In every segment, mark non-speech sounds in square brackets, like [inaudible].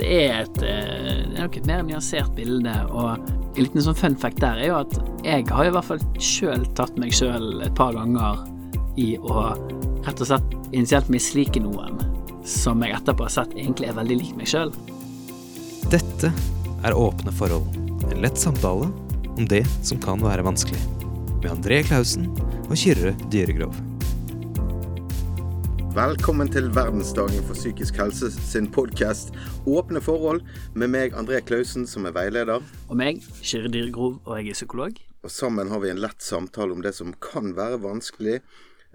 Det er et, eh, det er nok et mer nyansert bilde, og en liten sånn fun fact der er jo at jeg har i hvert fall sjøl tatt meg sjøl et par ganger i å rett og slett initielt mislike noen som jeg etterpå har sett egentlig er veldig lik meg sjøl. Dette er Åpne forhold. En lett samtale om det som kan være vanskelig. Med André Klausen og Kyrre Dyregrov. Velkommen til verdensdagen for psykisk helse sin podkast Åpne forhold, med meg André Klausen, som er veileder. Og meg, Kyrre Dyregrov, og jeg er psykolog. Og sammen har vi en lett samtale om det som kan være vanskelig.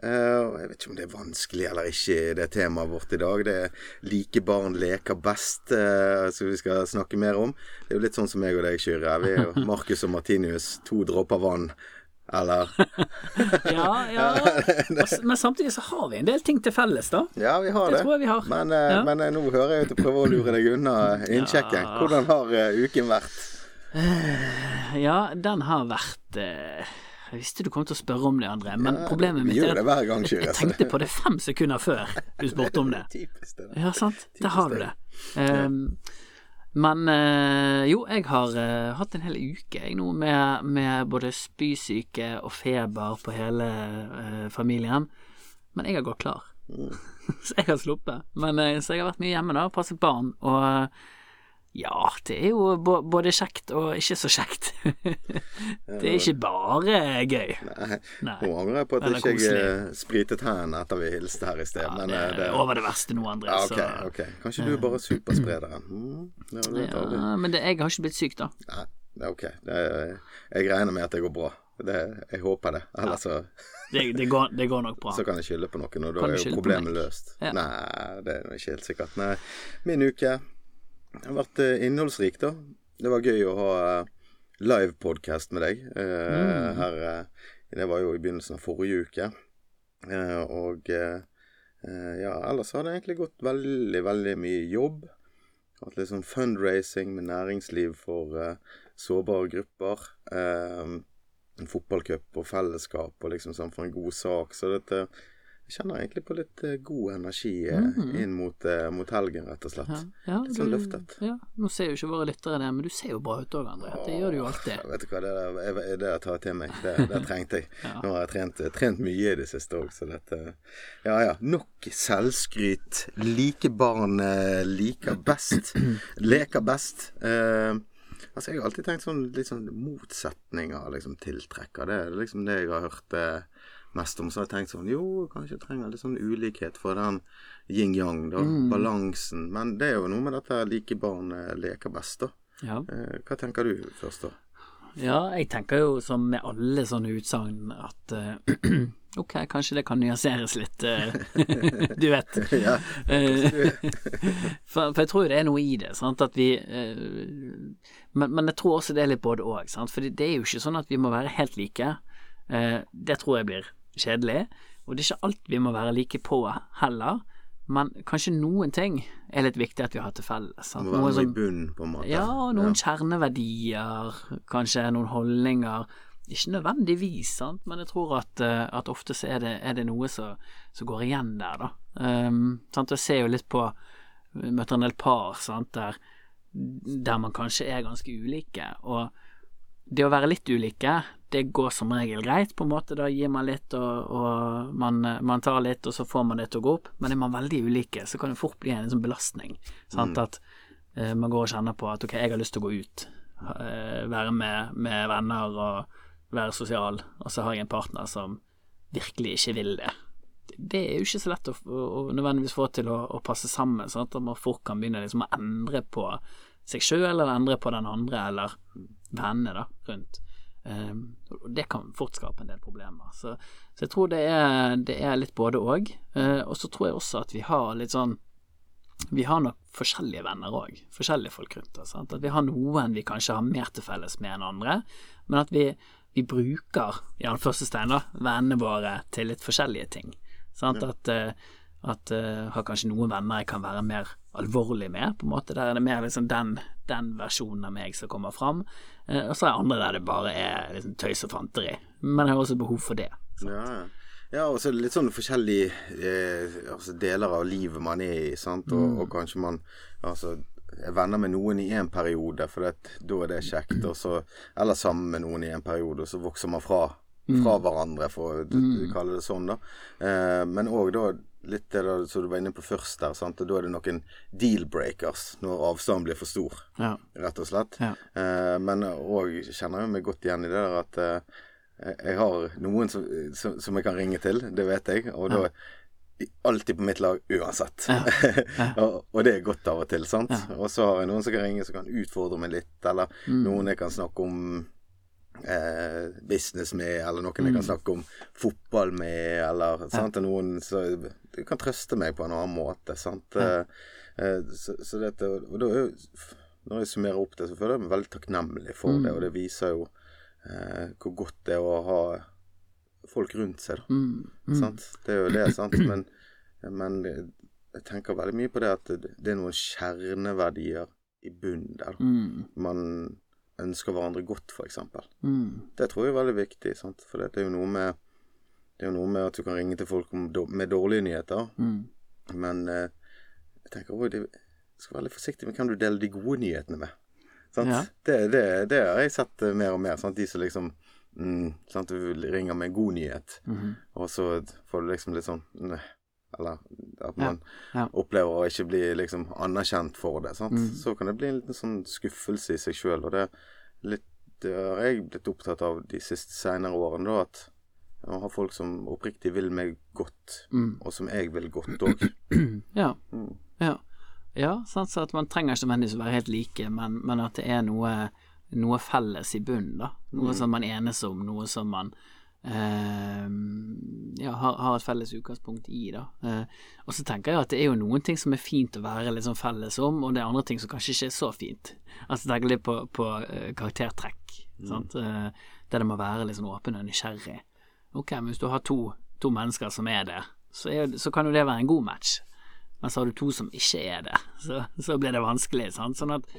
Eh, jeg vet ikke om det er vanskelig eller ikke, det temaet vårt i dag. Det er 'like barn leker best', uh, som vi skal snakke mer om. Det er jo litt sånn som meg og deg, Kyrre. Vi er jo [laughs] Marcus og Martinius, to dråper vann. Eller [laughs] Ja, ja. [laughs] Men samtidig så har vi en del ting til felles, da. Ja, vi har Det det. tror jeg vi har. Men, eh, Ja. men eh, nå hører jeg jo at du prøver å lure deg unna innsjekken. Ja. Hvordan har eh, uken vært? Ja, den har vært eh, Jeg visste du kom til å spørre om det, André, men Ja, problemet mitt er at gang, jeg tenkte på det fem sekunder før du spurte om det. [laughs] Typisk det. Ja, sant. Der har du det. Um, men eh, jo, jeg har eh, hatt en hel uke jeg nå med, med både spysyke og feber på hele eh, familien. Men jeg har gått klar. Mm. [laughs] så jeg har sluppet. Men, så jeg har vært mye hjemme da, passet barn. Og ja, det er jo både kjekt og ikke så kjekt. [laughs] det er ikke bare gøy. Nei, Nei. Nå angrer jeg på at ikke jeg eh, spritet hendene etter vi hilste her i sted. Ja, men det eh, det, er over det verste nå, André. ja, okay, så- okay. Kanskje du er bare supersprederen. Mm. Ja, men det, jeg har ikke blitt syk, da. Nei, det er ok. Det er, jeg regner med at det går bra. Det, jeg håper det. Ellers så, Det, det, går, det går nok bra. [laughs] så kan jeg skylde på noen, og da er jo problemet løst. Ja. Nei, det er ikke helt sikkert. Nei, min uke har vært innholdsrikt, innholdsrik, da. Det var gøy å ha uh, livepodkast med deg. eh, Mm. her, eh, det var jo i begynnelsen av forrige uke. Eh, og eh, eh, ja, ellers har det egentlig gått veldig, veldig mye jobb. Hatt litt sånn fundraising med næringsliv for eh, sårbare grupper. Eh, en fotballcup og fellesskap og liksom sånn for en god sak. Så dette jeg kjenner egentlig på litt eh, god energi Mhm. inn mot, eh, mot helgen, rett og slett. Ja, ja, Litt sånn løftet. Ja, nå ser jo ikke våre lyttere det, men du ser jo bra ut òg, André. Det gjør du jo alltid. Vet du hva, det der, jeg- det jeg tar til meg. Det, [laughs] det trengte jeg. Nå har jeg trent, trent mye i det siste òg, så dette Ja ja. Nok selvskryt. Like barn liker best. [clears throat] Leker best. Uh, altså, jeg har alltid tenkt sånn litt sånn motsetninger liksom tiltrekker. Det er liksom det jeg har hørt eh, mest om. Så har jeg tenkt sånn Jo, kanskje jeg trenger litt sånn ulikhet for den yin-yang, da. Mm. Balansen. Men det er jo noe med dette like barn eh, leker best, da. Ja. Eh, hva tenker du først, da? ja, jeg tenker jo som med alle sånne utsagn at uh, [clears throat] Ok, kanskje det kan nyanseres litt, [laughs] du vet. [laughs] [laughs] For, for jeg tror jo det er noe i det, sant, at vi men, men jeg tror også det er litt både òg, for det er jo ikke sånn at vi må være helt like. Det tror jeg blir kjedelig, og det er ikke alt vi må være like på heller. Men kanskje noen ting er litt viktig at vi har til felles. Sant? Må være Noe i bunnen, på en måte. ja, noen kjerneverdier, kanskje noen holdninger. Ikke nødvendigvis, sant, men jeg tror at, eh, at ofte så er det, er det noe som som går igjen der, da. Um, sant? Jeg ser jo litt på Møter en del par sant, der, der man kanskje er ganske ulike. Og det å være litt ulike, det går som regel greit, på en måte. Da gir man litt, og, og man, man tar litt, og så får man det til å gå opp. Men er man veldig ulike, så kan det fort bli en sånn belastning. Sant? At uh, man går og kjenner på at ok, jeg har lyst til å gå ut. uh, være med, med venner og være sosial, og så har jeg en partner som virkelig ikke vil det. Det er jo ikke så lett å, å, å nødvendigvis få til å, å passe sammen. Sant? At man fort kan begynne liksom å endre på seg sjøl, eller endre på den andre, eller vennene da, rundt. Um, og det kan fort skape en del problemer. Så, så jeg tror det er, det er litt både òg. Uh, og så tror jeg også at vi har litt sånn Vi har nok forskjellige venner òg. Forskjellige folk rundt oss. At vi har noen vi kanskje har mer til felles med enn andre, men at vi, vi bruker, i anførselstegn, vennene våre til litt forskjellige ting. Sant? At, eh, at jeg har kanskje noen venner jeg kan være mer alvorlig med, på en måte. Der er det mer liksom den, den versjonen av meg som kommer fram. Eh, og så er det andre der det bare er liksom tøys og fanteri. Men jeg har også behov for det. Ja, ja. ja, og så litt sånn forskjellige eh, altså deler av livet man er i, sant, og, Mm. og kanskje man Altså er venner med noen i en periode, for det, da er det kjekt. Og så, eller sammen med noen i en periode, og så vokser man fra, fra hverandre, for å d- kalle det sånn. da. Eh, men òg da litt det da, som du var inne på først der, sant? og da er det noen deal-breakers når avstanden blir for stor, Ja. rett og slett. Ja. Eh, men òg kjenner jeg meg godt igjen i det der at eh, jeg har noen som, som, som jeg kan ringe til, det vet jeg. Og da er alltid på mitt lag uansett. [laughs] og, og det er godt av og til, sant. Og så har jeg noen som kan ringe som kan utfordre meg litt, eller noen jeg kan snakke om eh, business med, eller noen jeg kan snakke om fotball med, eller sant. Noen som kan trøste meg på en annen måte, sant. Eh, eh, så, så dette Og da Når jeg summerer opp det, så føler jeg meg veldig takknemlig for det, og det viser jo eh, hvor godt det er å ha folk rundt seg, da. Mm. Sant? Det er jo det, sant. Men, men jeg tenker veldig mye på det at det, det er noen kjerneverdier i bunnen der. Mm. Man ønsker hverandre godt, eksempel. Mm. Det tror jeg er veldig viktig, sant. For det er jo noe med det er jo noe med at du kan ringe til folk med dårlige nyheter, Mm. men eh, jeg tenker også du skal være litt forsiktig med hvem du deler de gode nyhetene med. Sant? Ja. Det, det, det har jeg sett eh, mer og mer. Sant? De som liksom mm, sant? Du ringer med en god nyhet, Mhm. og så får du liksom litt sånn Eller at man ja. opplever å ikke bli liksom anerkjent for det. Mm. Så kan det bli en liten sånn skuffelse i seg sjøl, og det, litt, det har jeg blitt opptatt av de siste seinere årene, da, at jeg har folk som oppriktig vil meg godt, Mm. og som jeg vil godt [clears throat] òg. Ja. Mm. Ja, ja sant, så at man trenger ikke nødvendigvis å være helt like, men, men at det er noe, noe felles i bunnen, da. Noe som man enes om, noe som man ja, har, har et felles utgangspunkt i, da. Eh, og så tenker jeg at det er jo noen ting som er fint å være litt sånn felles om, og det er andre ting som kanskje ikke er så fint. Altså tenker litt på, på eh, karaktertrekk, sant. Eh, der det må være litt sånn åpen og nysgjerrig. Ok, men hvis du har to, to mennesker som er det, så, er, så kan jo det være en god match. Men så har du to som ikke er det, så, så blir det vanskelig. Sant? Sånn at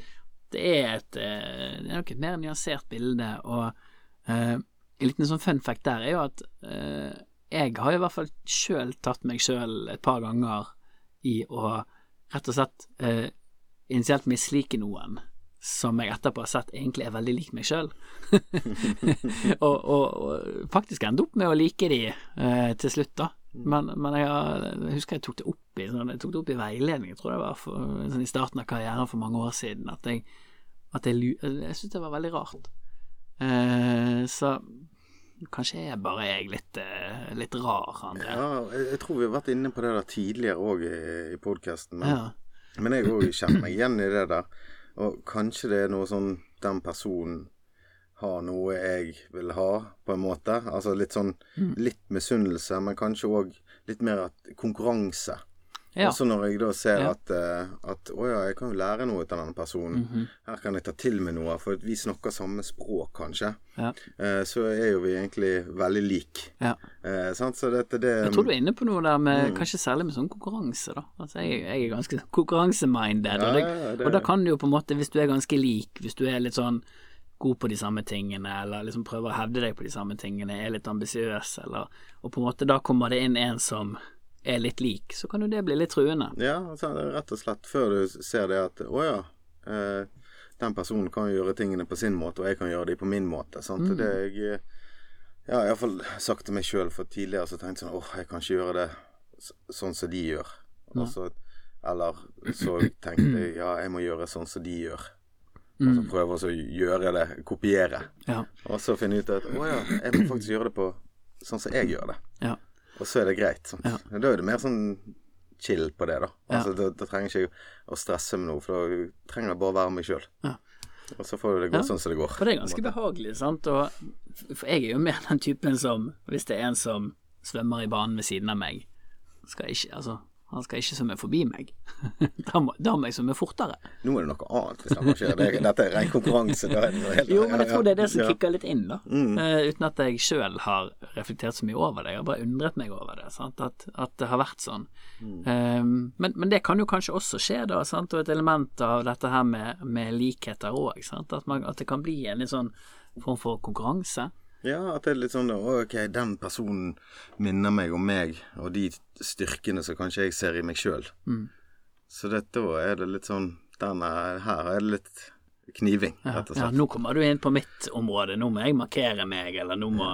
det er et Det er nok et mer nyansert bilde. Og eh, en liten sånn fun fact der er jo at eh, jeg har i hvert fall sjøl tatt meg sjøl et par ganger i å rett og slett eh, initielt mislike noen som jeg etterpå har sett egentlig er veldig lik meg sjøl. [laughs] og, og, og faktisk endte opp med å like de eh, til slutt, da. Men, men jeg, jeg husker jeg tok det opp i sånn, Jeg tok det opp i veiledning, jeg tror det var for, sånn i starten av karrieren for mange år siden, at jeg, jeg, jeg syntes det var veldig rart. Eh, så kanskje er bare jeg litt, eh, litt rar, André. Ja, jeg, jeg tror vi har vært inne på det der tidligere òg i, i podkasten, men, Ja. men jeg òg kjenner meg igjen i det der. Og kanskje det er noe sånn den personen har noe jeg vil ha, på en måte. Altså litt sånn litt misunnelse, men kanskje òg litt mer at konkurranse. Ja. Også når jeg da ser Ja. at, eh, at å ja, jeg kan jo lære noe av denne personen. Mhm. Her kan jeg ta til meg noe, for vi snakker samme språk, kanskje. Ja. Eh, så er jo vi egentlig veldig like. Ja. Eh, sant? Så dette det Jeg tror du er inne på noe der med kanskje særlig med sånn konkurranse, da. Altså jeg, jeg er ganske konkurranseminded, og, det- og da kan du jo på en måte, hvis du er ganske lik, hvis du er litt sånn god på de samme tingene, eller liksom prøver å hevde deg på de samme tingene, er litt ambisiøs, eller Og på en måte da kommer det inn en som er litt lik, så kan jo det bli litt truende. Ja, altså, rett og slett før du ser det at å ja, eh, den personen kan gjøre tingene på sin måte, og jeg kan gjøre de på min måte. Sant? Mm. Det jeg Ja, iallfall sagt til meg sjøl, for tidligere så tenkte jeg sånn åh, jeg kan ikke gjøre det sånn som de gjør. Og så, eller så tenkte jeg ja, jeg må gjøre sånn som de gjør. Og så prøve å gjøre det, kopiere. Mm. Ja. Og så finne ut at å ja, jeg må faktisk gjøre det på sånn som jeg gjør det. Ja. Og så er det greit. Sant? Ja. Da er det mer sånn chill på det, da. Ja. Altså, da, da trenger jeg ikke å stresse med noe, for da trenger jeg bare være meg sjøl. Ja. Og så får du det gå Ja. sånn som det går. For det er ganske behagelig, sant. Og, for jeg er jo mer den typen som, hvis det er en som svømmer i banen ved siden av meg, skal ikke Altså, han skal ikke svømme forbi meg. [laughs] da, må, da må jeg svømme fortere. Nå er det noe annet hvis han skjer. Det, dette er ren konkurranse. Er helt Jo, men jeg tror det er det som. Mm. kicker litt inn, da. Eh, uten at jeg sjøl har reflektert så mye over det. Jeg har bare undret meg over det, sant? At, at det har vært sånn. Mm. Eh, men, men det kan jo kanskje også skje, da, sant? og et element av dette her med, med likheter òg. At, at det kan bli en litt sånn form for konkurranse. Ja, at det er litt sånn Ok, den personen minner meg om meg, og de styrkene som kanskje jeg ser i meg sjøl. Mm. Så dette er det litt sånn den er, her er det litt kniving, rett og slett. ja, nå kommer du inn på mitt område, nå må jeg markere meg, eller nå må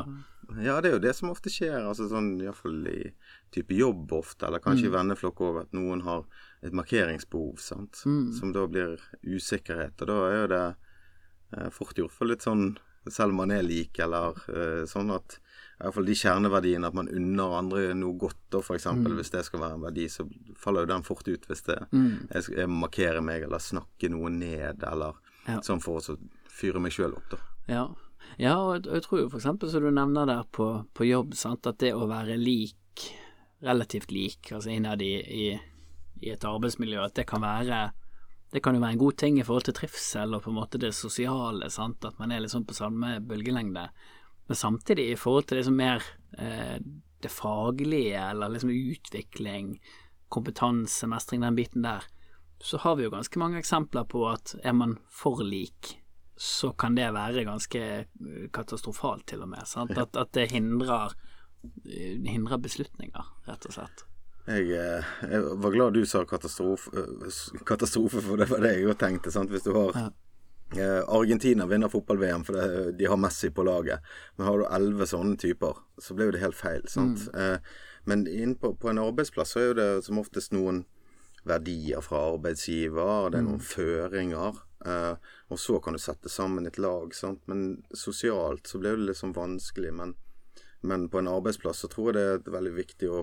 Ja, det er jo det som ofte skjer, altså sånn iallfall i type jobb ofte, eller kanskje i venneflokk òg, at noen har et markeringsbehov, sant, som da blir usikkerhet, og da er jo det eh, fort gjort for litt sånn selv om man er lik, eller uh, sånn at i hvert fall de kjerneverdiene, at man unner andre noe godt, da for eksempel, hvis det skal være en verdi, så faller jo den fort ut hvis det jeg, jeg markerer meg, eller snakker noe ned, eller Ja. sånn for å fyre meg sjøl opp, da. Ja, ja og jeg- tror jo eksempel som du nevner der på, på jobb, sant, at det å være lik, relativt lik, altså innad i, i, i et arbeidsmiljø, at det kan være det kan jo være en god ting i forhold til trivsel og på en måte det sosiale, sant, at man er liksom på samme bølgelengde. Men samtidig i forhold til liksom mer eh, det faglige, eller liksom utvikling, kompetanse, mestring, den biten der, så har vi jo ganske mange eksempler på at er man for lik, så kan det være ganske eh, katastrofalt, til og med. Sant? At, at det hindrer, eh, hindrer beslutninger, rett og slett. Jeg, eh, jeg var glad du sa katastrofe, eh, katastrofe for det var det jeg òg tenkte. Sant? Hvis du har Ja. eh, Argentina vinner fotball-VM fordi de har Messi på laget, men har du elleve sånne typer, så blir jo det helt feil. Sant? Eh, men inn på, på en arbeidsplass så er jo det som oftest noen verdier fra arbeidsgiver, det er noen føringer. Eh, og så kan du sette sammen et lag, sant? men sosialt så blir det sånn vanskelig. Men, men på en arbeidsplass så tror jeg det er veldig viktig å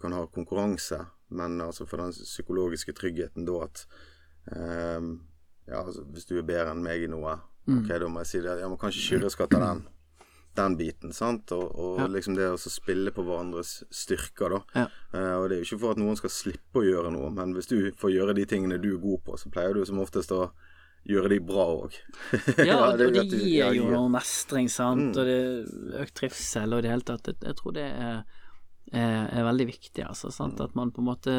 kan ha konkurranse, men altså for den psykologiske tryggheten da at um, Ja, altså hvis du er bedre enn meg i noe, ok, da må jeg si det. Ja, men kanskje Kyrre skal ta den, den biten, sant? Og, og Ja. liksom det å spille på hverandres styrker, da. Ja. Uh, og det er jo ikke for at noen skal slippe å gjøre noe, men hvis du får gjøre de tingene du er god på, så pleier du som oftest å gjøre de bra òg. [laughs] Ja, og det, gir jo noe mestring, sant, og det økt trivsel og i det hele tatt. Jeg, jeg tror det er, er, er veldig viktig, altså. Sant? At man på en måte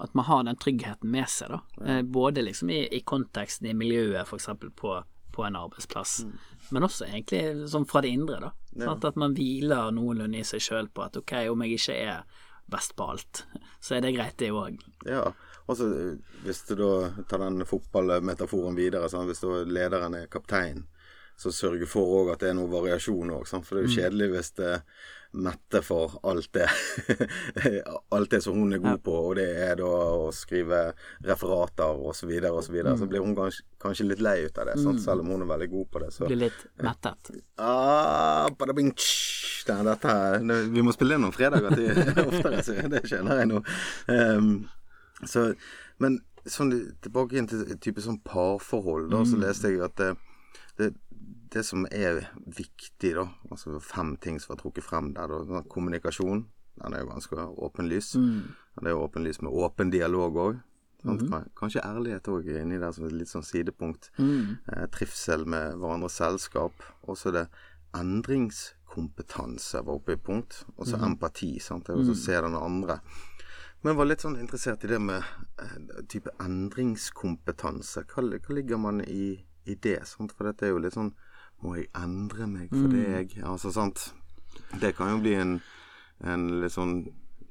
At man har den tryggheten med seg, da. Ja. Både liksom i, i konteksten i miljøet, eksempel på, på en arbeidsplass, men også egentlig sånn fra det indre, da. Sant? At man hviler noenlunde i seg sjøl på at ok, om jeg ikke er best på alt, så er det greit, det òg. Ja, og så eh, hvis du da tar den fotballmetaforen videre, sånn, hvis da lederen er kaptein, så sørge for òg at det er noe variasjon òg, for det er jo kjedelig hvis det Mette for alt det [laughs] alt det som hun er god på, og det er da å skrive referater og så videre og så videre, så blir hun kanskje, kanskje litt lei ut av det, sant? selv om hun er veldig god på det. Så Blir litt mettet. Ah, dette her det, Vi må spille inn noen fredager til [laughs] oftere, så det skjønner jeg nå. Um, så, men sånn tilbake igjen til et type sånn parforhold, da, så leste jeg at det, det, som er viktig, da, altså fem ting som var trukket frem der, da, sånn kommunikasjon, den er jo ganske åpenlys. Det er jo åpenlys med åpen dialog òg. Kanskje ærlighet òg inni der som et litt sånn sidepunkt. Eh, trivsel med hverandres selskap. Og så er det endringskompetanse var oppe i punkt. Og så empati. sant, det er å se den andre. Men jeg var litt sånn interessert i det med eh, type endringskompetanse. Hva, hva ligger man i, i det? Sant? For dette er jo litt sånn Må jeg endre meg for deg? Altså, sant. Det kan jo bli en, en litt sånn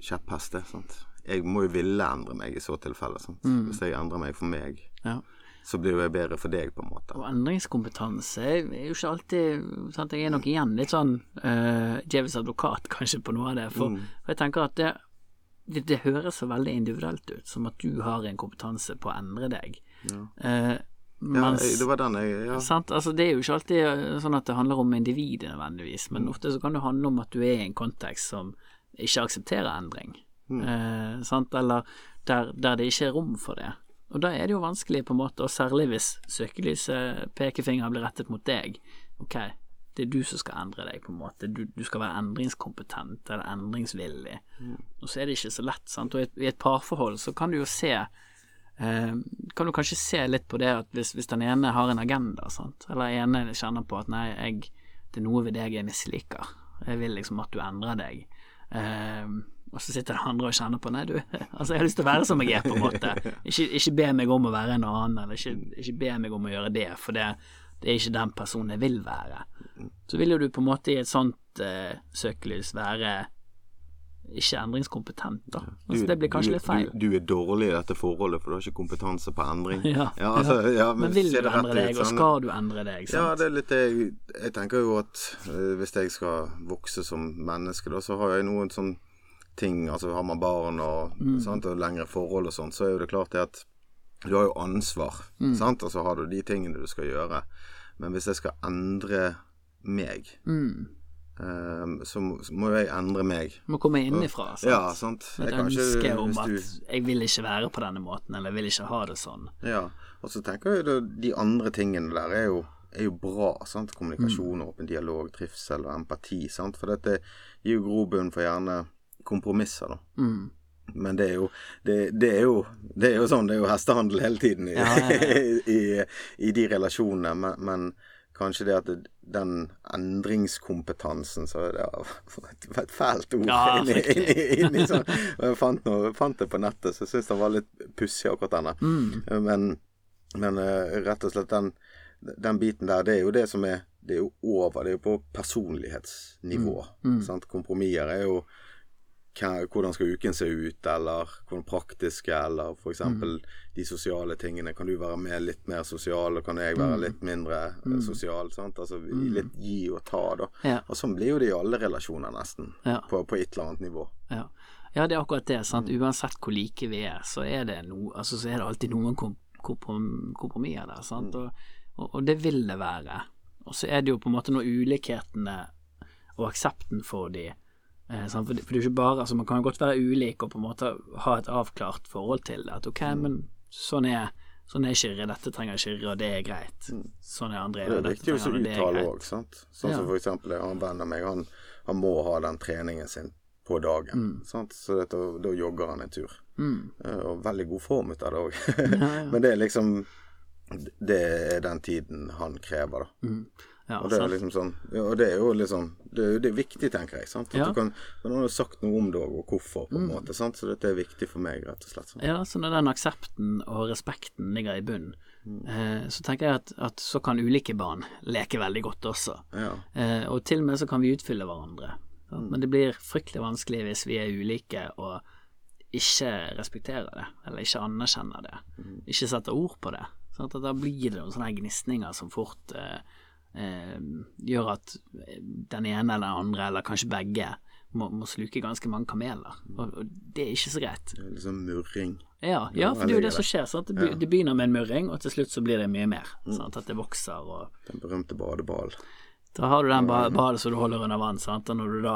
kjepphest. Sant? Jeg må jo ville endre meg i så tilfelle. Sant? Hvis jeg endrer meg for meg, Ja. så blir jo jeg bedre for deg, på en måte. Og endringskompetanse er jo ikke alltid sant? Jeg er nok igjen litt sånn uh, djevelens advokat kanskje på noe av det. For, for jeg tenker at det, det, det høres så veldig individuelt ut, som at du har en kompetanse på å endre deg. Eh, Ja, mens, ja, det var den jeg ja. sant? Altså, det er jo ikke alltid eh, sånn at det handler om individet nødvendigvis, men ofte så kan det handle om at du er i en kontekst som ikke aksepterer endring. Eh, sant? Eller der, der det ikke er rom for det. Og da er det jo vanskelig, på en måte, og særlig hvis søkelyset, pekefingeren, blir rettet mot deg. Ok, det er du som skal endre deg, på en måte. Du, du skal være endringskompetent eller endringsvillig. Og så er det ikke så lett, sant. Og i et, i et parforhold så kan du jo se eh, Kan du kanskje se litt på det at hvis, hvis den ene har en agenda, sant, eller ene kjenner på at nei, jeg, det er noe ved deg jeg misliker, jeg vil liksom at du endrer deg. Eh, og så sitter det andre og kjenner på Nei, du, [laughs] altså jeg har lyst til å være som jeg er, på en måte. Ikke, ikke be meg om å være en annen, eller ikke, ikke be meg om å gjøre det, for det, det er ikke den personen jeg vil være. Så vil jo du på en måte i et sånt eh, søkelys være ikke endringskompetent, da. Altså, det blir kanskje litt feil. Du, du, er dårlig i dette forholdet, for du har ikke kompetanse på endring. [laughs] Ja, altså, ja, men, men vil du endre deg, deg, og sånn- skal du endre deg? Sant? Ja, det er litt det jeg, jeg tenker jo at uh, hvis jeg skal vokse som menneske, da, så har jeg noen sånn ting Altså har man barn og, Mm. sant, og lengre forhold og sånt, så er jo det klart det at du har jo ansvar, Mm. sant, og så har du de tingene du skal gjøre. Men hvis jeg skal endre meg, Mm. Eh, så, må, så må jeg endre meg. Må komme innenfra. Sant? Ja, sant. Et Jeg kan ikke- ønske om hvis at du- jeg vil ikke være på denne måten, eller jeg vil ikke ha det sånn. Ja, og så tenker jeg at de andre tingene der er jo, er jo bra. sant? Kommunikasjon, åpen dialog, trivsel og empati. sant? For dette gir jo grobunn for gjerne kompromisser, da. Mm. Men det er jo det, det, er jo det er jo sånn, det er jo hestehandel hele tiden i, Ja, ja, ja. [laughs] i, i de relasjonene. Men, men kanskje det at det, den endringskompetansen så det var [laughs] et, fælt ord Ja, inni, inni, inni sånn. Jeg fant, noe, fant det på nettet, så jeg syns den var litt pussig, akkurat denne. Mm. Men, men eh, rett og slett den, den biten der, det er jo det som er Det er jo over. Det er jo på personlighetsnivå. Mm. Sant? Kompromisser er jo hva- hvordan skal uken se ut, eller hvordan praktiske, eller f.eks. Mm. de sosiale tingene. Kan du være med litt mer sosial, og kan jeg være Mm. litt mindre mm. sosial? Sant? Altså litt gi og ta, da. Ja. Og sånn blir jo det i alle relasjoner, nesten. Ja. På, på et eller annet nivå. Ja. ja, det er akkurat det. sant? Mm. Uansett hvor like vi er, så er det, no, altså, så er det alltid noen kom, komprom, kompromisser der. Mm. sant? Og, og, og det vil det være. Og så er det jo på en måte når ulikhetene og aksepten for de eh? For, det, for det er jo ikke bare altså Man kan jo godt være ulik og på en måte ha et avklart forhold til det. At ok, Mm. men sånn er Sånn er Kyrre, dette trenger Kyrre, og det er greit. Sånn er André, Mm. Det og dette trenger han, og det er uttale greit. òg, sant. Sånn Ja. som for eksempel en venn av meg, han, han må ha den treningen sin på dagen. Sant? Så dette, da jogger han en tur. Mm. Eh, Og veldig god form ut av det òg. Ja, ja. [laughs] Men det er liksom Det er den tiden han krever, da. Mm. Ja, Og det er liksom sånn ja, Og det er jo liksom Det, er- det er viktig, tenker jeg. Sant? At Ja. du kan Men har sagt noe om det og hvorfor, på en måte. Sant? Så dette er viktig for meg, rett og slett. Sant? Ja, så når den aksepten og respekten ligger i bunnen, Mm. eh, så tenker jeg at, at så kan ulike barn leke veldig godt også. Ja. Eh, og til og med så kan vi utfylle hverandre. Mm. Men det blir fryktelig vanskelig hvis vi er ulike og ikke respekterer det, eller ikke anerkjenner det. Mm. Ikke setter ord på det. Sant? At da blir det noen sånne gnisninger som fort eh, eh, gjør at den ene eller den andre, eller kanskje begge, må, må sluke ganske mange kameler. Og, og det er ikke så greit. Det er liksom murring. Ja, ja, for det er jo det som skjer. Sant? Det, be- det begynner med en murring, og til slutt så blir det mye mer. Sant? At det vokser, og Den berømte badeballen. da har du den ba badet som du holder under vann, sant? og når du da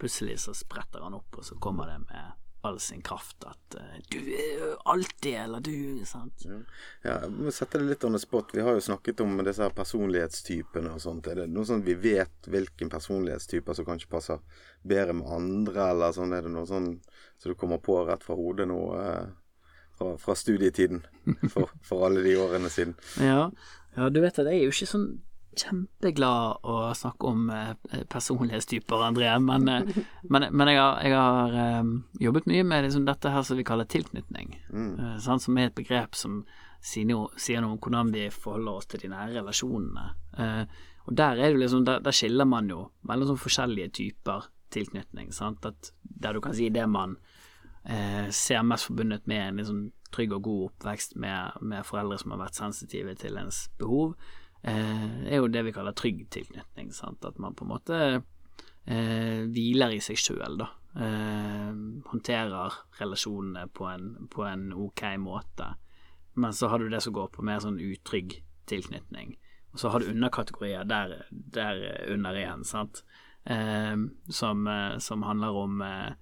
plutselig så spretter han opp, og så kommer det med all sin kraft at uh, du er alltid, eller du Sant? Ja, jeg må sette det litt on the spot. Vi har jo snakket om disse her personlighetstypene og sånt. Er det noe sånn vi vet hvilken personlighetstyper som kanskje passer bedre med andre, eller sånn? Er det noe sånn så du kommer på rett fra hodet nå eh, fra, fra studietiden? For, for alle de årene siden. Ja. ja, du vet at jeg er jo ikke sånn kjempeglad å snakke om eh, personlighetstyper, André, men, eh, men, men jeg har, jeg har um, jobbet mye med liksom dette her som vi kaller tilknytning, eh, sant, som er et begrep som sier noe, sier noe om hvordan vi forholder oss til de nære relasjonene. Uh, og der er det liksom, der, der skiller man jo mellom sånn forskjellige typer tilknytning, sant, at der du kan si det man uh, ser mest forbundet med en liksom trygg og god oppvekst med, med foreldre som har vært sensitive til ens behov, eh, er jo det vi kaller trygg tilknytning. Sant? At man på en måte eh, hviler i seg sjøl, da. Eh, håndterer relasjonene på en, på en ok måte. Men så har du det som går på mer sånn utrygg tilknytning. Og så har du underkategorier der, der under igjen, sant. Eh, som, eh, som handler om eh,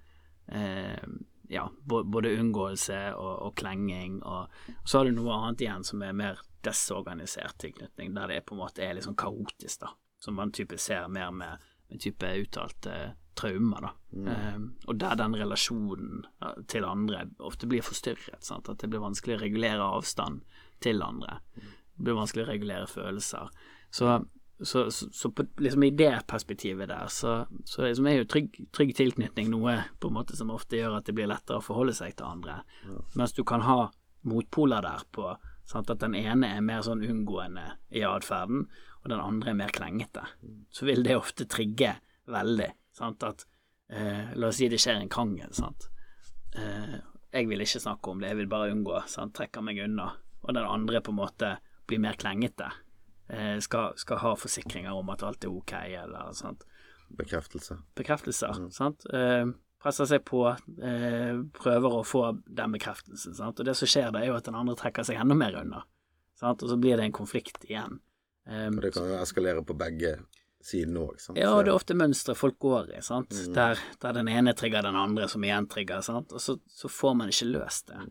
eh, ja, både unngåelse og, og klenging, og så har du noe annet igjen som er mer desorganisert tilknytning, der det på en måte er litt sånn kaotisk, da. Som man type ser mer med, med type uttalte traumer, da. Eh, og der den relasjonen ja, til andre ofte blir forstyrret, sant. At det blir vanskelig å regulere avstand til andre. Det blir vanskelig å regulere følelser. Så så, så, så på, liksom i det perspektivet der, så, så liksom er jo trygg, trygg tilknytning noe på en måte som ofte gjør at det blir lettere å forholde seg til andre. Mens du kan ha motpoler der på sant, at den ene er mer sånn unngående i atferden, og den andre er mer klengete. Så vil det ofte trigge veldig. Sant, at eh, La oss si det skjer en krangel, sant. Eh, jeg vil ikke snakke om det, jeg vil bare unngå, sant. Trekker meg unna. Og den andre på en måte blir mer klengete. Eh, skal, skal ha forsikringer om at alt er ok, eller sant. Bekreftelse. Bekreftelser, sant. Presser seg på, eh, prøver å få den bekreftelsen, sant. Og det som skjer da, er jo at den andre trekker seg enda mer unna, sant. Og så blir det en konflikt igjen. Um, Og det kan jo eskalere på begge sidene òg, sant. ja, det er ofte mønstre folk går i, sant. Der, der den ene trigger den andre, som igjen trigger, sant. Og så, så får man ikke løst det.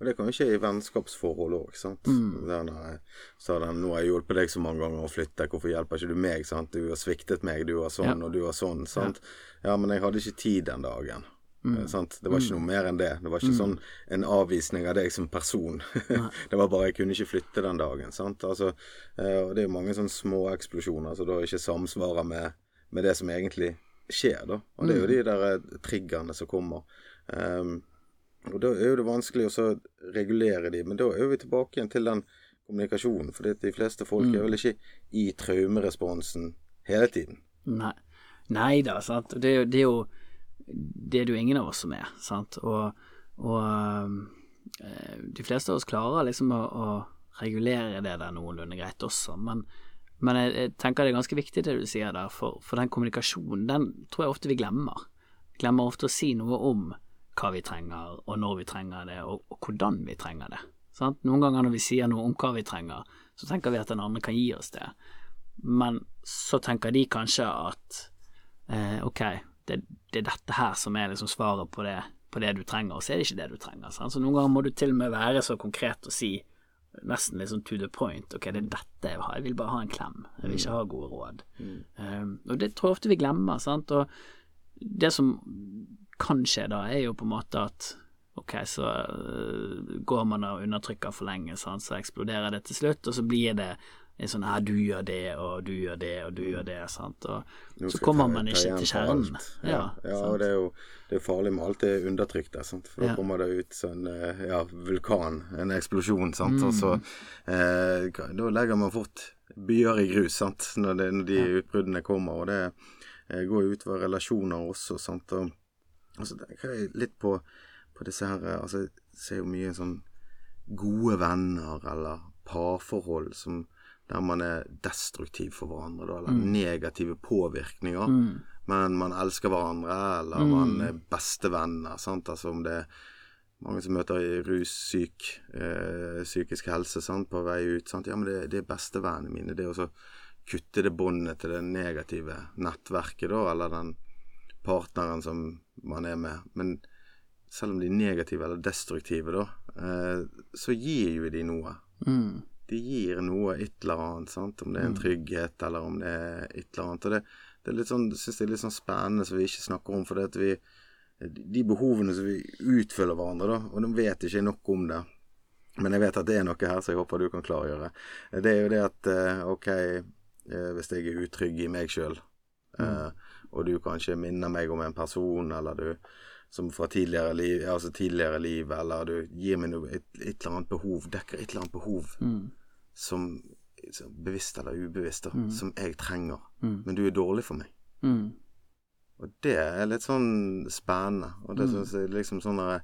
Og det kan jo skje i vennskapsforhold òg, sant. Mm. Der så den 'Nå har jeg hjulpet deg så mange ganger å flytte, hvorfor hjelper ikke du meg?' sant. 'Du har sviktet meg, du har sånn, Ja. og du har sånn', sant. Ja. men jeg hadde ikke tid den dagen. Mm. Eh? Det var ikke noe mer enn det. Det var ikke sånn en avvisning av deg som person. [laughs] det var bare jeg kunne ikke flytte den dagen. Sant? Altså, eh, og det er jo mange sånne små eksplosjoner som da ikke samsvarer med, med det som egentlig skjer, da. Og det er jo Mm. de der triggerne som kommer. Um, og da er jo det vanskelig å regulere de, men da er vi tilbake igjen til den kommunikasjonen. For de fleste folk Mm. er vel ikke i traumeresponsen hele tiden. Nei, Nei da, sant. Det, er jo- det er jo Det er det jo ingen av oss som er, sant. Og, og eh, de fleste av oss klarer liksom å, å regulere det der noenlunde greit også, men, men jeg, jeg tenker det er ganske viktig det du sier der, for, for den kommunikasjonen, den tror jeg ofte vi glemmer. Vi glemmer ofte å si noe om hva vi trenger, og når vi trenger det, og, og hvordan vi trenger det. Sant? Noen ganger når vi sier noe om hva vi trenger, så tenker vi at den andre kan gi oss det. Men så tenker de kanskje at eh, ok, det, det er dette her som er liksom svaret på det, på det du trenger, og så er det ikke det du trenger. Sant? Så noen ganger må du til og med være så konkret og si nesten liksom to the point. Ok, det er dette jeg vil ha, jeg vil bare ha en klem, jeg vil ikke ha gode råd. Um, og det tror jeg ofte vi glemmer, sant. Og det som kan skje da, er jo på en måte at ok, så øh, går man og undertrykker for lenge, sånn, så eksploderer det til slutt, og så blir det en sånn her du gjør det, og du gjør det, og du gjør det, sant. Og så kommer man ikke til kjernen. Ja, Ja, ja og det er jo det er farlig med alt det undertrykte, sant? for da Ja. kommer det ut sånn eh, ja, vulkan, en eksplosjon, sant. Og Mm. så eh, Da legger man fort byer i grus, sant, når, det, når de utbruddene kommer. Og det eh, går jo utover relasjoner også, sant. Og, og så tenker jeg litt på, på disse her eh, Altså, jeg ser jo mye sånn gode venner eller parforhold som der man er destruktiv for hverandre, da, eller negative påvirkninger. Mm. Men man elsker hverandre, eller man er bestevenner. Sant? Altså om det er mange som møter i russyk, øh, psykisk helse sant? på vei ut. Sant? Ja, men det, det er bestevennene mine. Det også kutte det båndet til det negative nettverket, da, eller den partneren som man er med. Men selv om de er negative eller destruktive, da, eh, så gir jo de noe Mm. de gir noe, et eller annet, sant? om det er en trygghet, eller om det er et eller annet. Og det, det er litt sånn, synes jeg er litt sånn spennende som vi ikke snakker om, for det at vi De behovene som vi utfyller hverandre, da, og de vet ikke nok om det, men jeg vet at det er noe her som jeg håper du kan klargjøre. Det er jo det at eh, OK, eh, hvis jeg er utrygg i meg sjøl, og du kanskje minner meg om en person, eller du som fra tidligere liv, altså tidligere liv, eller du gir meg noe, et, et eller annet behov, dekker et eller annet behov Mm. som, bevisst eller ubevisst, da, som jeg trenger, Mm. men du er dårlig for meg. Mm. Og det er litt sånn spennende. Og det Mm. synes jeg liksom sånn der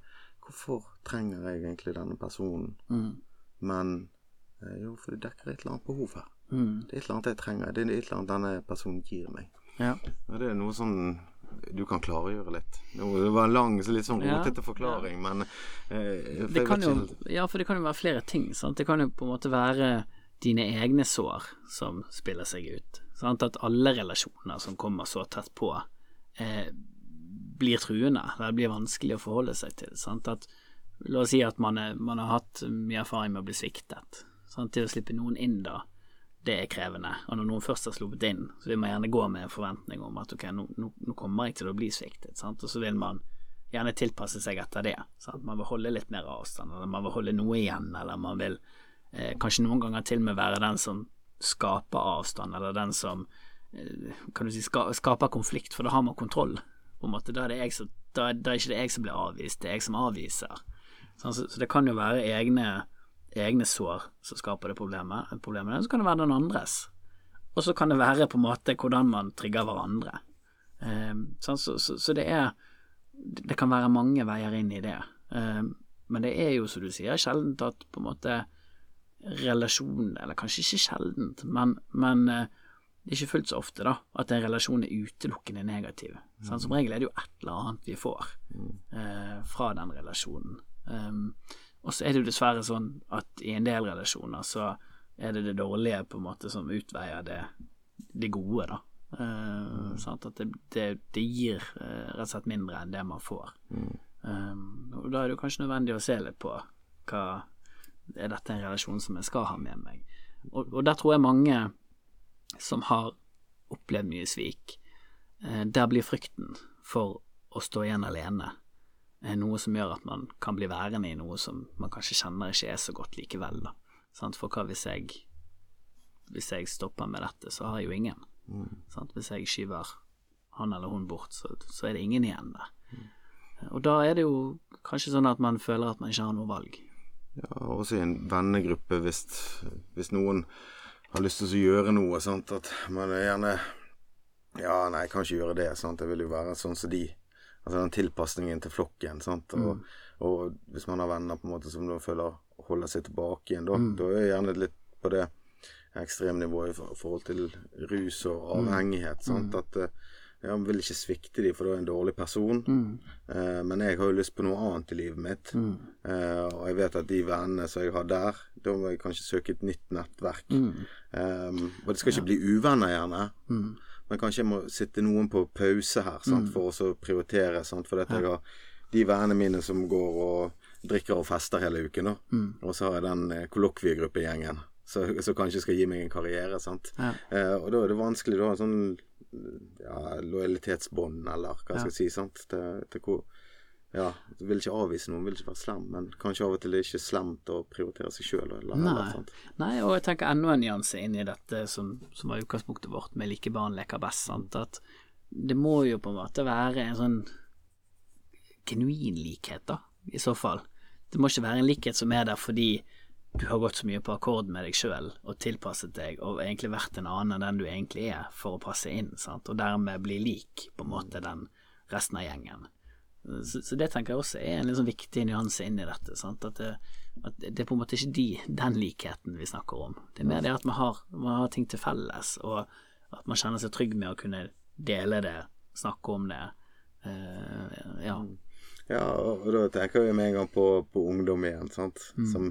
Hvorfor trenger jeg egentlig denne personen? Mm. Men eh, jo, for det dekker et eller annet behov her. Mm. Det er et eller annet jeg trenger. Det er et eller annet denne personen gir meg. Ja. Det er noe sånn du kan klargjøre litt. Det var en lang, litt sånn Ja, rotete forklaring, men eh, Det kan jo, ja, for det kan jo være flere ting. Sant? Det kan jo på en måte være dine egne sår som spiller seg ut. Sant? At alle relasjoner som kommer så tett på, eh, blir truende, det blir vanskelig å forholde seg til. Sant? At, la oss si at man, er, man har hatt mye erfaring med å bli sviktet. Sant? Til å slippe noen inn da, det er krevende. Og når noen først har sluppet inn, så vil man gjerne gå med en forventning om at ok, nå, nå, kommer jeg til å bli sviktet. Sant? Og så vil man gjerne tilpasse seg etter det. Sant? Man vil holde litt mer avstand, eller man vil holde noe igjen, eller man vil eh, kanskje noen ganger til og med være den som skaper avstand, eller den som eh, kan du si, ska, skaper konflikt, for da har man kontroll. På en måte, da er det som, da, da er ikke jeg som blir avvist, det er jeg som avviser. Sånn, så, så det kan jo være egne, egne sår som skaper det problemet, problemet, så kan det være den andres. Og så kan det være på en måte hvordan man trigger hverandre. Um, så, så, så, det er Det kan være mange veier inn i det. Um, men det er jo, som du sier, sjeldent at på en måte relasjonen Eller kanskje ikke sjeldent, men, men det er ikke fullt så ofte da, at en relasjon er utelukkende negativ. Mm. Som regel er det jo et eller annet vi får eh, fra den relasjonen. Um, og så er det jo dessverre sånn at i en del relasjoner så er det det dårlige på en måte som utveier det, det gode, da. Uh. At det, det, det gir uh, rett og slett mindre enn det man får. Mm. Um, og da er det jo kanskje nødvendig å se litt på hva Er dette en relasjon som jeg skal ha med meg? Og, og der tror jeg mange som har opplevd mye svik, uh, der blir frykten for å stå igjen alene noe som gjør at man kan bli værende i noe som man kanskje kjenner ikke er så godt likevel, da. For hva hvis jeg Hvis jeg stopper med dette, så har jeg jo ingen. Mm. Hvis jeg skyver han eller hun bort, så, så er det ingen igjen der. Mm. Og da er det jo kanskje sånn at man føler at man ikke har noe valg. Ja, også i en vennegruppe, hvis, hvis noen har lyst til å gjøre noe, sant, at man er gjerne Ja, nei, jeg kan ikke gjøre det, sant, jeg vil jo være sånn som de. Altså den tilpasningen til flokken, sant, og, mm. og hvis man har venner på en måte som da føler holder seg tilbake igjen, da, mm. da er jeg gjerne litt på det ekstremnivået i forhold til rus og mm. avhengighet. Sant? Mm. At ja, jeg vil ikke svikte dem, for da er jeg en dårlig person. Mm. Eh, men jeg har jo lyst på noe annet i livet mitt. Mm. Eh, og jeg vet at de vennene som jeg har der, da må jeg kanskje søke et nytt nettverk. Mm. Eh, og det skal ikke ja. bli uvenner, gjerne. Mm. Men kanskje jeg må sitte noen på pause her sant, for å prioritere. Sant, for dette jeg har de vennene mine som går og drikker og fester hele uken. Mm. Og så har jeg den eh, kollokviegruppegjengen som kanskje skal gi meg en karriere, sant. Ja. Eh, og da er det vanskelig, da, sånn ja, lojalitetsbånd, eller hva jeg skal si, sant, til, til hvor ja, du vil ikke avvise noen, vil ikke være slem, men kanskje av og til er det ikke slemt å prioritere seg sjøl. Nei. Nei, og jeg tenker enda en nyanse inn i dette som, som var utgangspunktet vårt med like barn leker best, sant? at det må jo på en måte være en sånn genuin likhet, da, i så fall. Det må ikke være en likhet som er der fordi du har gått så mye på akkord med deg sjøl og tilpasset deg og egentlig vært en annen enn den du egentlig er for å passe inn, sant? og dermed bli lik på en måte den resten av gjengen. Så, så det tenker jeg også er en liksom viktig nyanse inn i dette. Sant? At, det, at det er på en måte ikke de, den likheten vi snakker om. Det er mer det at man har, man har ting til felles, og at man kjenner seg trygg med å kunne dele det, snakke om det. Uh, ja. Ja, og da tenker vi med en gang på, på ungdom igjen, sant. Mm. Som,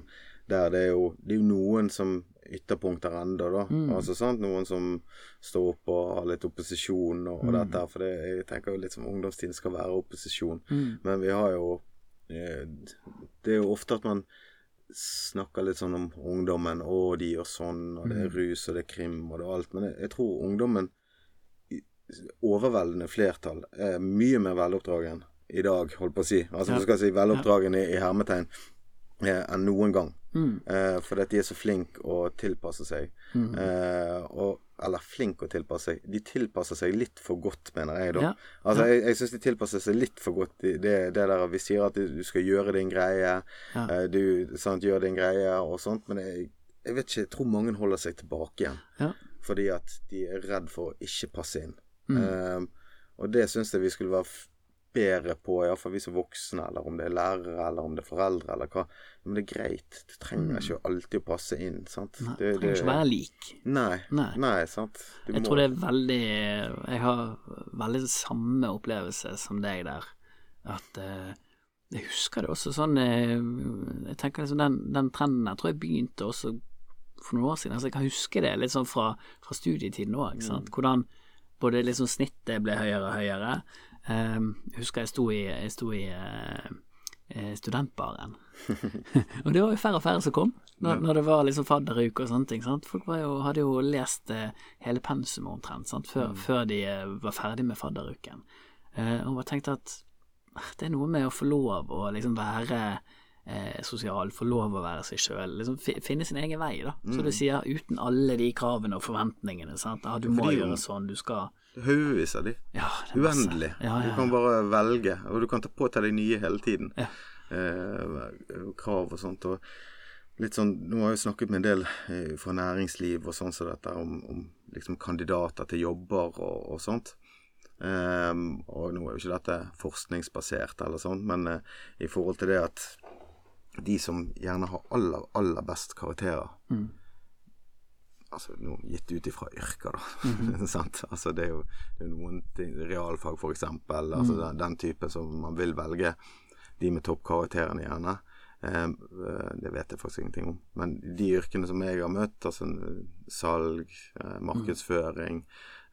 der det er jo Det er noen som ytterpunkter enda, da. Mm. Altså sant, Noen som står opp og har litt opposisjon og, og mm. dette her. For det, jeg tenker jo litt som ungdomstiden skal være opposisjon. Mm. Men vi har jo eh, Det er jo ofte at man snakker litt sånn om ungdommen. 'Å, de gjør sånn', og det er mm. rus, og det er krim, og det er alt. Men jeg, jeg tror ungdommen overveldende flertall er mye mer veloppdragen i dag, holdt på å si. Altså, ja. skal si veloppdragen i, i hermetegn enn noen gang. Mm. Eh, fordi at de er så flinke å tilpasse seg. Mm. Eh, og, eller flinke å tilpasse seg. De tilpasser seg litt for godt, mener jeg, da. Ja. Altså, jeg, jeg syns de tilpasser seg litt for godt. Det, det der vi sier at du skal gjøre din greie, ja. eh, du sant, gjør din greie og sånt, men jeg, jeg vet ikke, jeg tror mange holder seg tilbake igjen. Ja. Fordi at de er redd for å ikke passe inn. Mm. Eh, og det syns jeg vi skulle være bedre på, iallfall vi som voksne, eller om det er lærere, eller om det er foreldre, eller hva. Men det er greit. Du trenger mm. ikke alltid å passe inn. sant? Nei, det, trenger ikke være lik. Nei. Nei, nei sant. Du jeg må... tror det er veldig Jeg har veldig samme opplevelse som deg der. At uh, Jeg husker det også sånn uh, Jeg tenker liksom den, den trenden jeg tror jeg begynte også for noen år siden. Altså Jeg kan huske det litt sånn fra, fra studietiden òg. Mm. Hvordan både liksom snittet ble høyere og høyere. Um, jeg husker jeg sto i, jeg sto i uh, studentbaren. [laughs] og det var jo færre og færre som kom når, når det var liksom fadderuke og sånne ting. Sant? Folk jo, hadde jo lest uh, hele pensumet omtrent sant? Før, mm. før, de var ferdig med fadderuken. og bare tenkte at ah, det er noe med å få lov å liksom være eh, sosial, få lov å være seg sjøl. Liksom, finne sin egen vei, da. Mm. Så du sier uten alle de kravene og forventningene. Sant? Ah, du må gjøre sånn, du skal Haugevis av de. Ja, Uendelig. Ja, ja, du kan bare velge, og du kan ta på deg de nye hele tiden. Eh, krav og sånt. og litt sånn, Nå har jeg jo snakket med en del eh, fra næringsliv og sånn som så dette om, om liksom kandidater til jobber og, og sånt. Eh, og nå er jo ikke dette forskningsbasert eller sånn, men uh, i forhold til det at de som gjerne har aller, aller best karakterer Mm. Altså noe gitt ut ifra yrker, da. [laughs] Mm. Altså det er jo det er noen ting Realfag, eksempel. Altså Mm. den, den type som man vil velge. De med toppkarakterene, gjerne. Eh, det vet jeg faktisk ingenting om. Men de yrkene som jeg har møtt, altså salg, eh, markedsføring,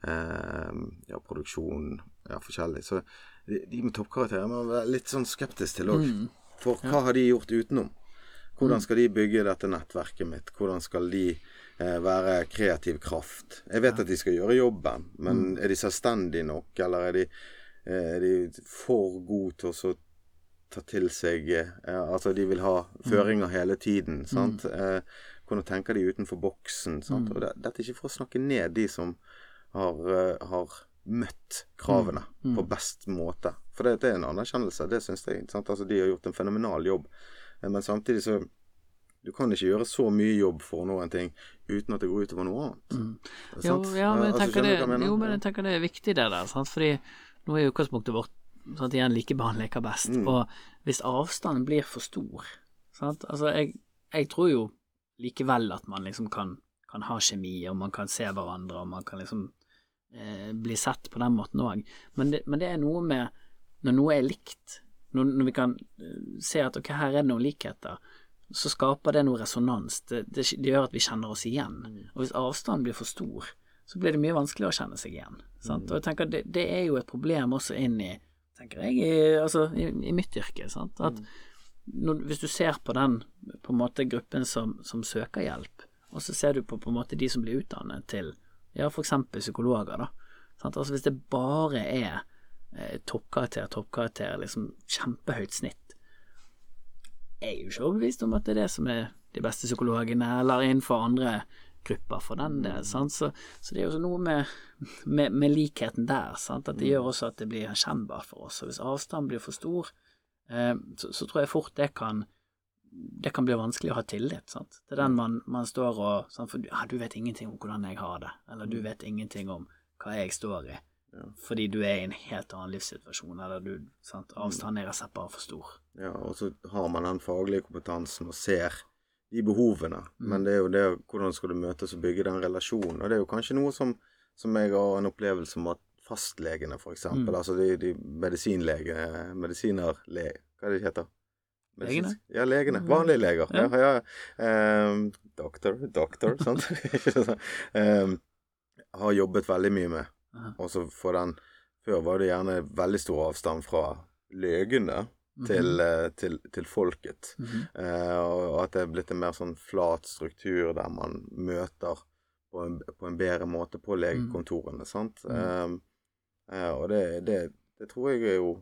eh, ja, produksjon, ja, forskjellig. Så de, de med toppkarakterer må være litt sånn skeptisk til òg. Mm. For hva har de gjort utenom? Hvordan skal de bygge dette nettverket mitt? Hvordan skal de være kreativ kraft? Jeg vet at de skal gjøre jobben, men er de selvstendige nok, eller er de, eh, er de for gode til å ta til seg eh, Altså, de vil ha føringer hele tiden, sant? Eh, hvordan tenker de utenfor boksen? Sant? Og det, dette er ikke for å snakke ned de som har, eh, har møtt kravene på best måte. For det, det er en anerkjennelse, det syns jeg. Sant? Altså, de har gjort en fenomenal jobb. Eh, Men samtidig så Du kan ikke gjøre så mye jobb for å nå en ting uten at det går utover noe annet. Jo, Sant? ja, men Altså, det, jo, men jeg tenker det er viktig det der, sant? fordi nå er jo utgangspunktet vårt sant, igjen likebehandling leker best, Mm. og hvis avstanden blir for stor sant? Altså, jeg, jeg tror jo likevel at man liksom kan, kan ha kjemi, og man kan se hverandre, og man kan liksom eh, bli sett på den måten òg, men, men det er noe med når noe er likt, når, når vi kan eh, se at ok, her er det noen likheter, så skaper det noe resonans. Det, det, det gjør at vi kjenner oss igjen. Og hvis avstanden blir for stor, så blir det mye vanskeligere å kjenne seg igjen. Sant? Og jeg tenker det, det er jo et problem også inn i tenker jeg, i, altså, i, i mitt yrke. Sant? At når, hvis du ser på den på en måte gruppen som, som søker hjelp, og så ser du på på en måte de som blir utdannet til ja, eksempel psykologer, da. Sant? Altså hvis det bare er eh, toppkarakter, toppkarakter, liksom kjempehøyt snitt, er jo ikke overbevist om at det er det som er de beste psykologene, eller innenfor andre grupper for den del. Sant? Så, så det er jo noe med, med, med likheten der, sant? at det gjør også at det blir kjennbart for oss. Og hvis avstanden blir for stor, eh, så, så tror jeg fort det kan det kan bli vanskelig å ha tillit sant? til den man, man står og sant? For ja, du vet ingenting om hvordan jeg har det, eller du vet ingenting om hva jeg står i, fordi du er i en helt annen livssituasjon, eller du sant? Avstanden er rett bare for stor. Ja, og så har man den faglige kompetansen og ser de behovene. Mm. Men det er jo det hvordan skal du møtes og bygge den relasjonen. Og det er jo kanskje noe som, som jeg har en opplevelse om at fastlegene, eksempel, Mm. altså de, de medisinlege, medisinerle... Hva er det de heter? Legene? Ja, legene. Mm. Vanlige leger. Ja, Ja. ja. Um, doktor, doktor, [laughs] sant? um, har jobbet veldig mye med. Også Og så for den Før var det gjerne veldig stor avstand fra legene til, eh, til, til folket. Mhm. Eh, og at det er blitt en mer sånn flat struktur der man møter på en, på en bedre måte på legekontorene, sant. Mm. Eh, og det, det, det tror jeg er jo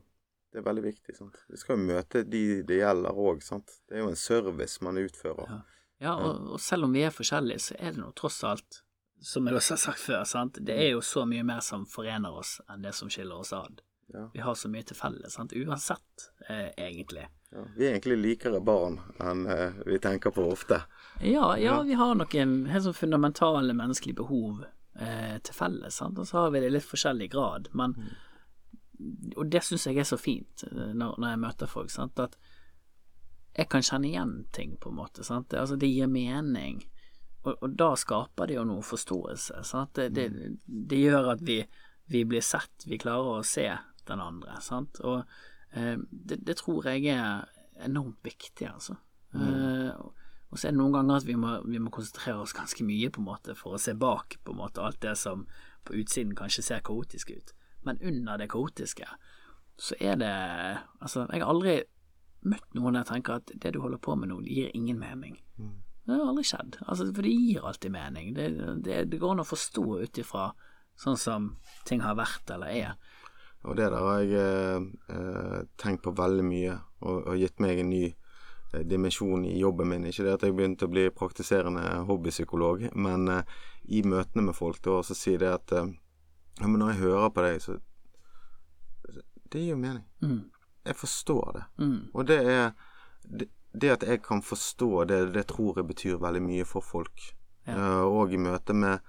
det er veldig viktig. sant? Vi skal jo møte de det gjelder òg. Det er jo en service man utfører. Ja. Ja, og, og selv om vi er forskjellige, så er det nå tross alt, som jeg også har sagt før, sant, det er jo så mye mer som forener oss enn det som skiller oss ad. Ja. Vi har så mye til felles, uansett, eh, egentlig. Ja. Vi er egentlig likere barn enn eh, vi tenker på ofte. Ja, ja, vi har noen helt sånn fundamentale menneskelige behov eh, til felles, sant, og så har vi det i litt forskjellig grad, men Og det syns jeg er så fint eh, når, når jeg møter folk, sant, at jeg kan kjenne igjen ting, på en måte. Sant? Det, altså, det gir mening, og, og da skaper det jo noe forståelse. Sant? Det, det, det gjør at vi, vi blir sett, vi klarer å se den andre. Sant? Og eh, det, det tror jeg er enormt viktig, altså. Eh, og- så er det noen ganger at vi må, vi må konsentrere oss ganske mye på en måte for å se bak på en måte alt det som på utsiden kanskje ser kaotisk ut. Men under det kaotiske så er det Altså, jeg har aldri møtt noen der tenker at det du holder på med nå, gir ingen mening. Det har aldri skjedd. Altså, for det gir alltid mening. Det, det, det går an å forstå ut ifra sånn som ting har vært eller er. Og det der har jeg eh, eh, tenkt på veldig mye, og, og gitt meg en ny eh, dimensjon i jobben min. Ikke det at jeg begynte å bli praktiserende hobbypsykolog, men eh, i møtene med folk da, så sier det at eh, ja, men når jeg hører på deg, så Det gir jo mening. Mm. Jeg forstår det. Mm. Og det er det, det at jeg kan forstå det, det tror jeg betyr veldig mye for folk. Ja. Eh, og i møte med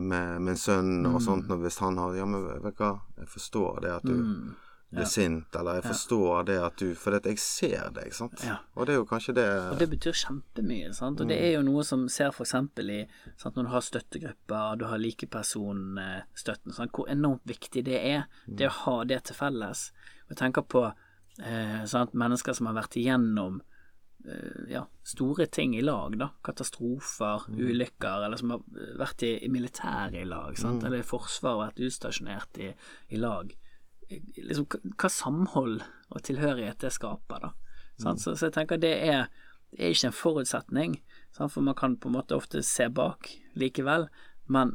med min sønn og Mm. sånt, når hvis han har Ja, men vet du hva, jeg forstår det at du Mm. blir Ja. sint, eller jeg Ja. forstår det at du For jeg ser deg, sant. Ja. Og det er jo kanskje det Og det betyr kjempemye. sant? Og det Mm. er jo noe som ser f.eks. i sant? når du har støttegrupper, du har likepersonstøtten, sant? hvor enormt viktig det er, Mm. det å ha det til felles. Og jeg tenker på eh, sant? mennesker som har vært igjennom ja, store ting i lag, da. Katastrofer, Mm. ulykker, eller som har vært i, i militæret i lag, sant? Mm. eller Forsvaret, vært utstasjonert i, i lag. Liksom, hva, samhold og tilhørighet det skaper, da. Sant? Så, så jeg tenker det er, det er ikke en forutsetning, sant? for man kan på en måte ofte se bak likevel, men,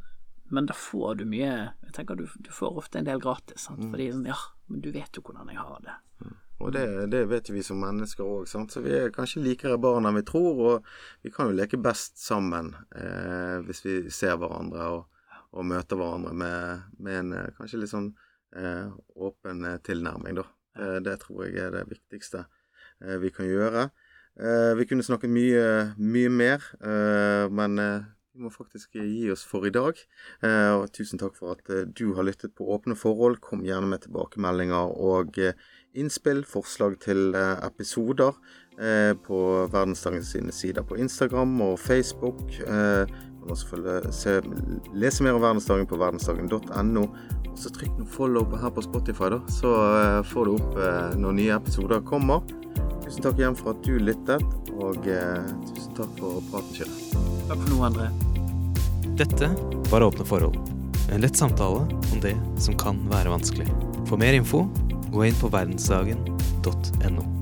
men da får du mye Jeg tenker du, du får ofte en del gratis, sant? fordi sånn, ja, men du vet jo hvordan jeg har det. Og det, det vet vi som mennesker òg, så vi er kanskje likere barn enn vi tror. Og vi kan jo leke best sammen eh, hvis vi ser hverandre og, og møter hverandre med, med en eh, kanskje litt sånn eh, åpen tilnærming, da. Eh, det tror jeg er det viktigste eh, vi kan gjøre. Eh, vi kunne snakket mye, mye mer, men vi må faktisk gi oss for i dag. Eh, og tusen takk for at eh, du har lyttet på Åpne forhold. Kom gjerne med tilbakemeldinger og eh, innspill, forslag til episoder på Verdensdagen sine sider på Instagram og Facebook. Du kan også følge, se, lese mer om Verdensdagen på verdensdagen.no. Og så trykk noen follow på her på Spotify, da, så eh, får du opp eh, når nye episoder kommer. Tusen takk igjen for at du lyttet, og eh, tusen takk for praten, Kjell. Takk for nå, André. Dette var Åpne forhold. En lett samtale om det som kan være vanskelig. For mer info, gå inn på verdensdagen.no.